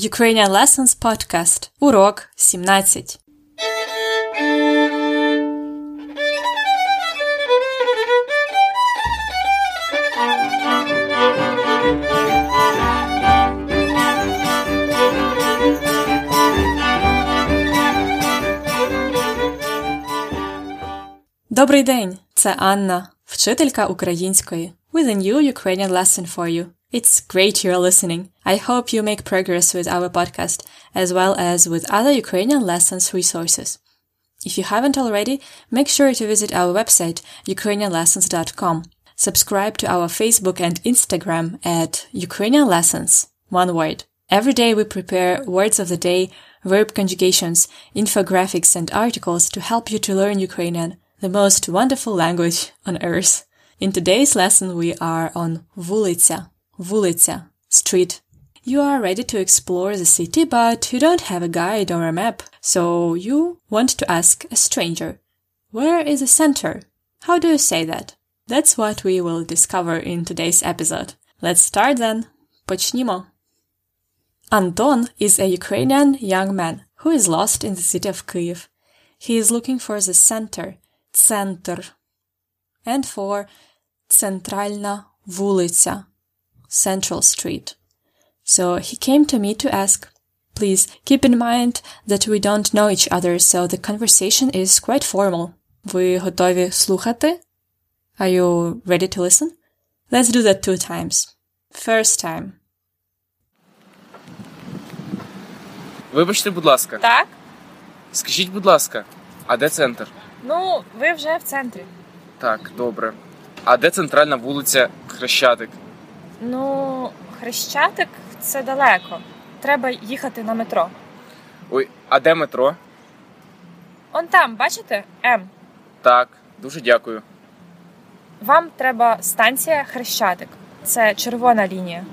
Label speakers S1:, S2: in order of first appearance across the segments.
S1: Ukrainian Lessons Podcast. Урок 17. Добрий день! Це Анна, вчителька української. With a new Ukrainian lesson for you. It's great you're listening. I hope you make progress with our podcast as well as with other Ukrainian lessons resources. If you haven't already, make sure to visit our website ukrainianlessons.com. Subscribe to our Facebook and Instagram at Ukrainian Lessons, one word. Every day we prepare words of the day, verb conjugations, infographics and articles to help you to learn Ukrainian, the most wonderful language on earth. In today's lesson we are on vulitsa, Вулиця, street. You are ready to explore the city, but you don't have a guide or a map, so you want to ask a stranger, where is the center? How do you say that? That's what we will discover in today's episode. Let's start then. Почнімо. Anton is a Ukrainian young man who is lost in the city of Kyiv. He is looking for the center, центр, and for центральна вулиця, Central Street. So he came to me to ask, please keep in mind that we don't know each other, so the conversation is quite formal. Ви готові слухати? Are you ready to listen? Let's do that two times. First time.
S2: Вибачте, будь ласка,
S3: Так?
S2: скажіть, будь ласка, а де центр?
S3: Ну, ви вже в центрі.
S2: Так, добре. А де центральна вулиця Хрещатик?
S3: Ну, Хрещатик це далеко. Треба їхати на метро.
S2: Ой, а де метро?
S3: Он там, бачите? М.
S2: Так, дуже дякую.
S3: Вам треба станція Хрещатик. Це червона лінія.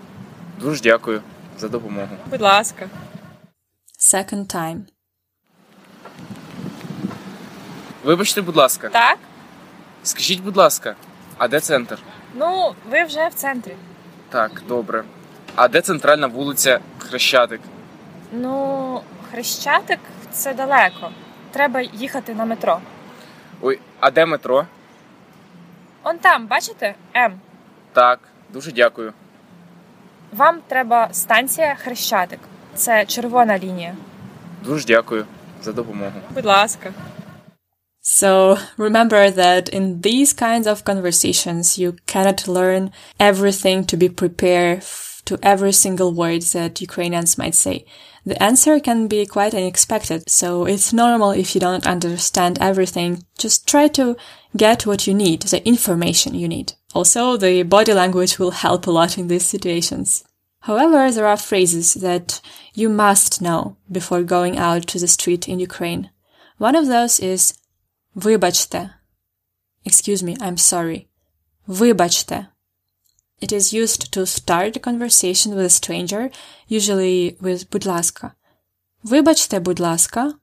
S2: Дуже дякую за допомогу.
S3: Будь ласка.
S1: Second time.
S2: Вибачте, будь ласка,
S3: Так?
S2: скажіть, будь ласка, а де центр?
S3: Ну, ви вже в центрі.
S2: Так, добре. А де центральна вулиця Хрещатик?
S3: Ну, Хрещатик це далеко. Треба їхати на метро.
S2: Ой, а де метро?
S3: Он там, бачите? М.
S2: Так, дуже дякую.
S3: Вам треба станція Хрещатик. Це червона лінія.
S2: Дуже дякую за допомогу.
S3: Будь ласка.
S1: So remember that in these kinds of conversations, you cannot learn everything to be prepared to every single word that Ukrainians might say. The answer can be quite unexpected, so it's normal if you don't understand everything. Just try to get what you need, the information you need. Also, the body language will help a lot in these situations. However, there are phrases that you must know before going out to the street in Ukraine. One of those is Вибачте. Excuse me, I'm sorry. Вибачте. It is used to start a conversation with a stranger, usually with будь ласка. Вибачте, будь ласка.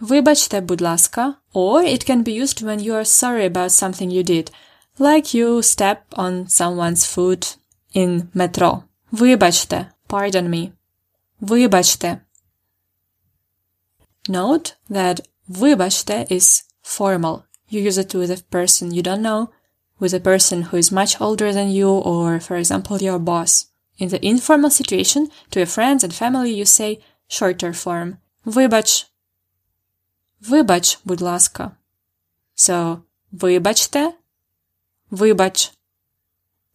S1: Вибачте, будь ласка. Or it can be used when you are sorry about something you did, like you step on someone's foot in metro. Вибачте. Pardon me. Вибачте. Note that Вибачте is formal. You use it with a person you don't know, with a person who is much older than you, or, for example, your boss. In the informal situation, to your friends and family, you say shorter form. Вибач. Вибач, будь ласка. So, вибачте. Вибач.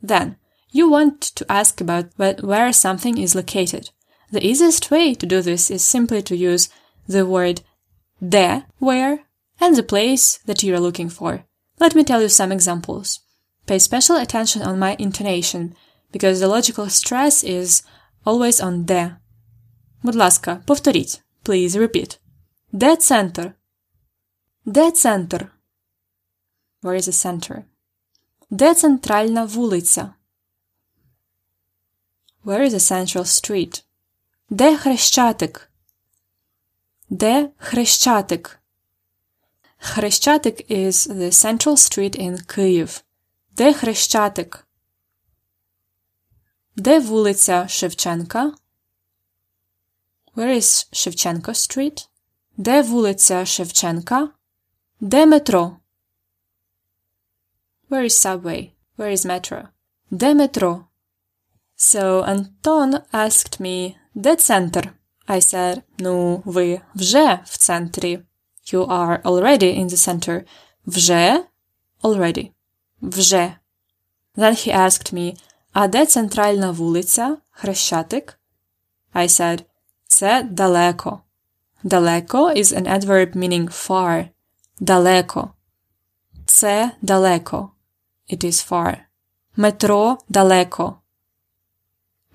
S1: Then, you want to ask about wh- where something is located. The easiest way to do this is simply to use the word де, where, and the place that you are looking for. Let me tell you some examples. Pay special attention on my intonation, because the logical stress is always on де. Будь ласка, повторіть. Please repeat. Де центр? Де центр? Where is the center? Де центральна вулиця? Where is the central street? Де хрещатик? Де Хрещатик? Хрещатик is the central street in Kyiv. Де Хрещатик? Де вулиця Шевченка? Where is Shevchenko Street? Де вулиця Шевченка? Де метро? Where is subway? Where is metro? Де метро? So Anton asked me, де центр? I said, ну, ви вже в центрі. You are already in the center. Вже? Already. Вже. Then he asked me, а де центральна вулиця? Хрещатик? I said, це далеко. Далеко is an adverb meaning far. Далеко. Це далеко. It is far. Метро далеко.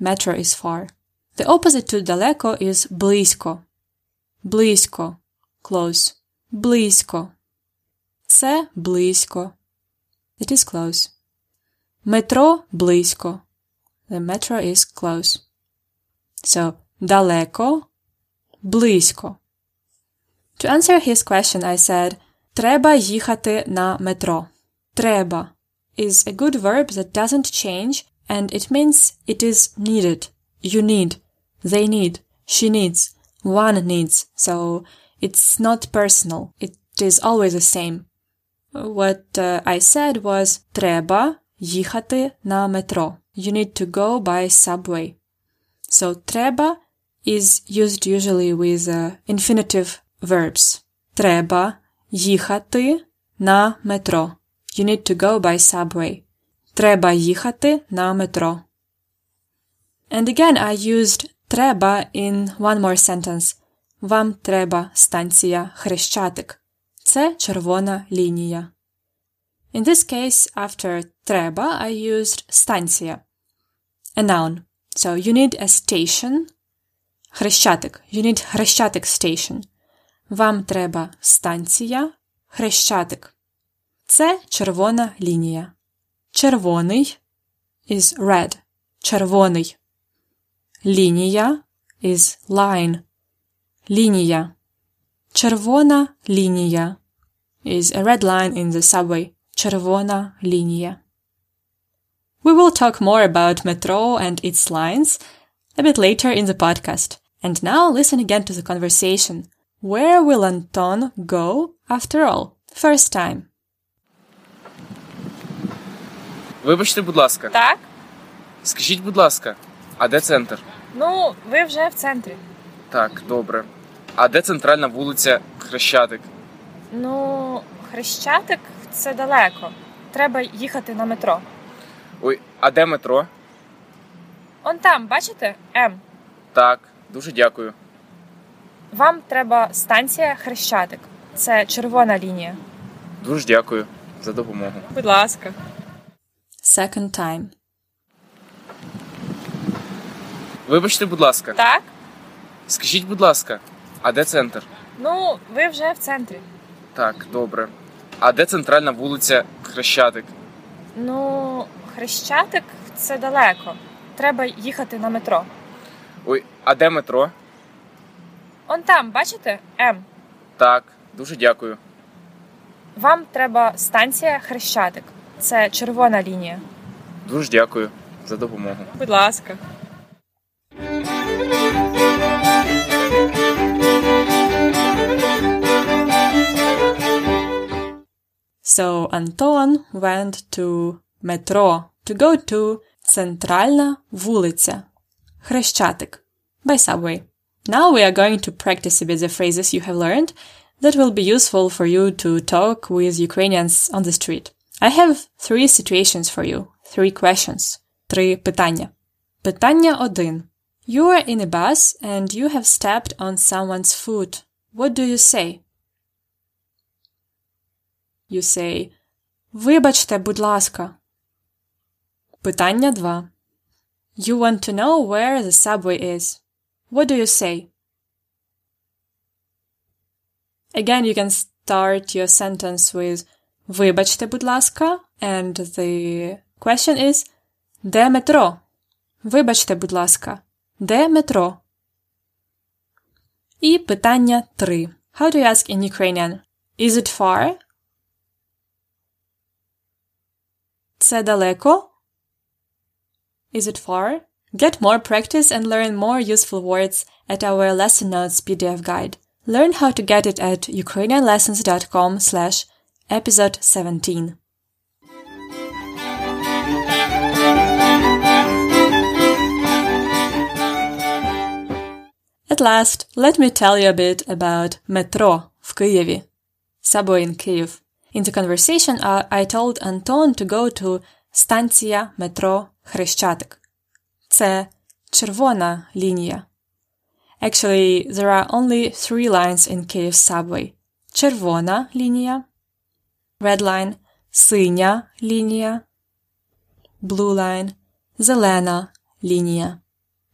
S1: Metro is far. The opposite to далеко is близько. Близько. Close. Близько. Це близько. It is close. Метро близько. The metro is close. So, далеко, близько. To answer his question, I said, треба їхати на метро. Треба is a good verb that doesn't change and it means it is needed. You need. They need. She needs. One needs. So it's not personal. It is always the same. What uh, I said was треба їхати на метро. You need to go by subway. So треба is used usually with uh, infinitive verbs. Треба їхати на метро. You need to go by subway. Треба їхати на метро. And again I used треба in one more sentence. Вам треба станція Хрещатик. Це червона лінія. In this case, after треба, I used станція. A noun. So you need a station. Хрещатик. You need Хрещатик station. Вам треба станція Хрещатик. Це червона лінія. Червоний is red. Червоний. Лінія is line. Лінія. Червона лінія is a red line in the subway. Червона лінія. We will talk more about metro and its lines a bit later in the podcast. And now listen again to the conversation. Where will Anton go after all? First time.
S2: Вибачте, будь ласка,
S3: Так?
S2: скажіть, будь ласка, а де центр?
S3: Ну, ви вже в центрі.
S2: Так, добре. А де центральна вулиця Хрещатик?
S3: Ну, Хрещатик це далеко. Треба їхати на метро.
S2: Ой, а де метро?
S3: Он там, бачите? М.
S2: Так, дуже дякую.
S3: Вам треба станція Хрещатик. Це червона лінія.
S2: Дуже дякую за допомогу.
S3: Будь ласка.
S1: Second time.
S2: Вибачте, будь ласка,
S3: Так?
S2: скажіть, будь ласка, а де центр?
S3: Ну, ви вже в центрі.
S2: Так, добре. А де центральна вулиця Хрещатик?
S3: Ну, Хрещатик це далеко. Треба їхати на метро.
S2: Ой, а де метро?
S3: Он там, бачите? М.
S2: Так, дуже дякую.
S3: Вам треба станція Хрещатик. Це червона лінія.
S2: Дуже дякую за допомогу.
S3: Будь ласка.
S1: So Anton went to metro to go to Центральна вулиця. Хрещатик. By subway. Now we are going to practice a bit the phrases you have learned that will be useful for you to talk with Ukrainians on the street. I have three situations for you. Three questions. Три питання. Питання один. You are in a bus and you have stepped on someone's foot. What do you say? You say Вибачте, будь ласка. Питання 2. You want to know where the subway is. What do you say? Again, you can start your sentence with Вибачте, будь ласка, and the question is Де метро? Вибачте, будь ласка. Де метро? І питання 3. How do you ask in Ukrainian? Is it far? Це далеко? Is it far? Get more practice and learn more useful words at our lesson notes PDF guide. Learn how to get it at ukrainianlessons.com slash episode 17. At last, let me tell you a bit about metro в Києві, subway in Kyiv. In the conversation, I told Anton to go to станція метро Хрещатик. Це червона лінія. Actually, there are only three lines in Kyiv subway. Червона лінія, red line, синя лінія, blue line, зелена лінія,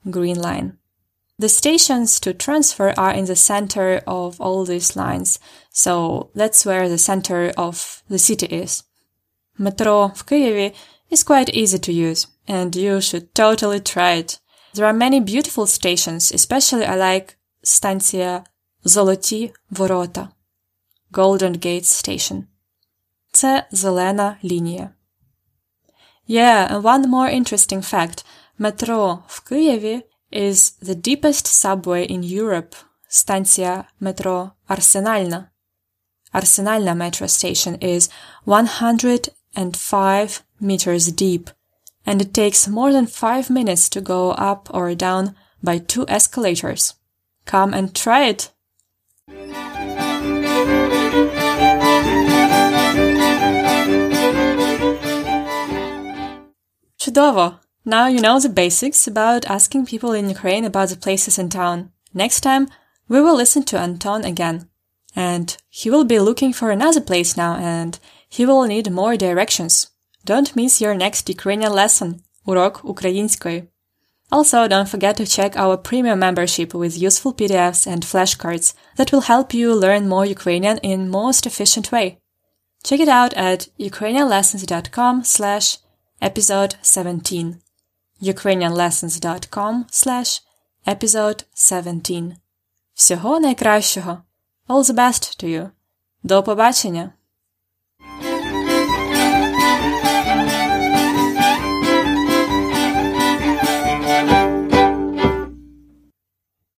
S1: green line. the stations to transfer are in the center of all these lines, so that's where the center of the city is. Metro в Києві is quite easy to use, and you should totally try it. There are many beautiful stations, especially I like Станция Золоті Ворота, Golden Gate Station. Це зелена лінія. Yeah, and one more interesting fact. Metro в Києві is the deepest subway in Europe, станція метро Арсенальна. Arsenalna metro station is 105 meters deep, and it takes more than 5 minutes to go up or down by two escalators. Come and try it! Чудово! Now you know the basics about asking people in Ukraine about the places in town. Next time, we will listen to Anton again. And he will be looking for another place now and he will need more directions. Don't miss your next Ukrainian lesson, Урок Української. Also, don't forget to check our premium membership with useful PDFs and flashcards that will help you learn more Ukrainian in most efficient way. Check it out at ukrainianlessons.com slash episode 17 ukrainianlessons.com slash episode 17 Всього найкращого! All the best to you! До побачення!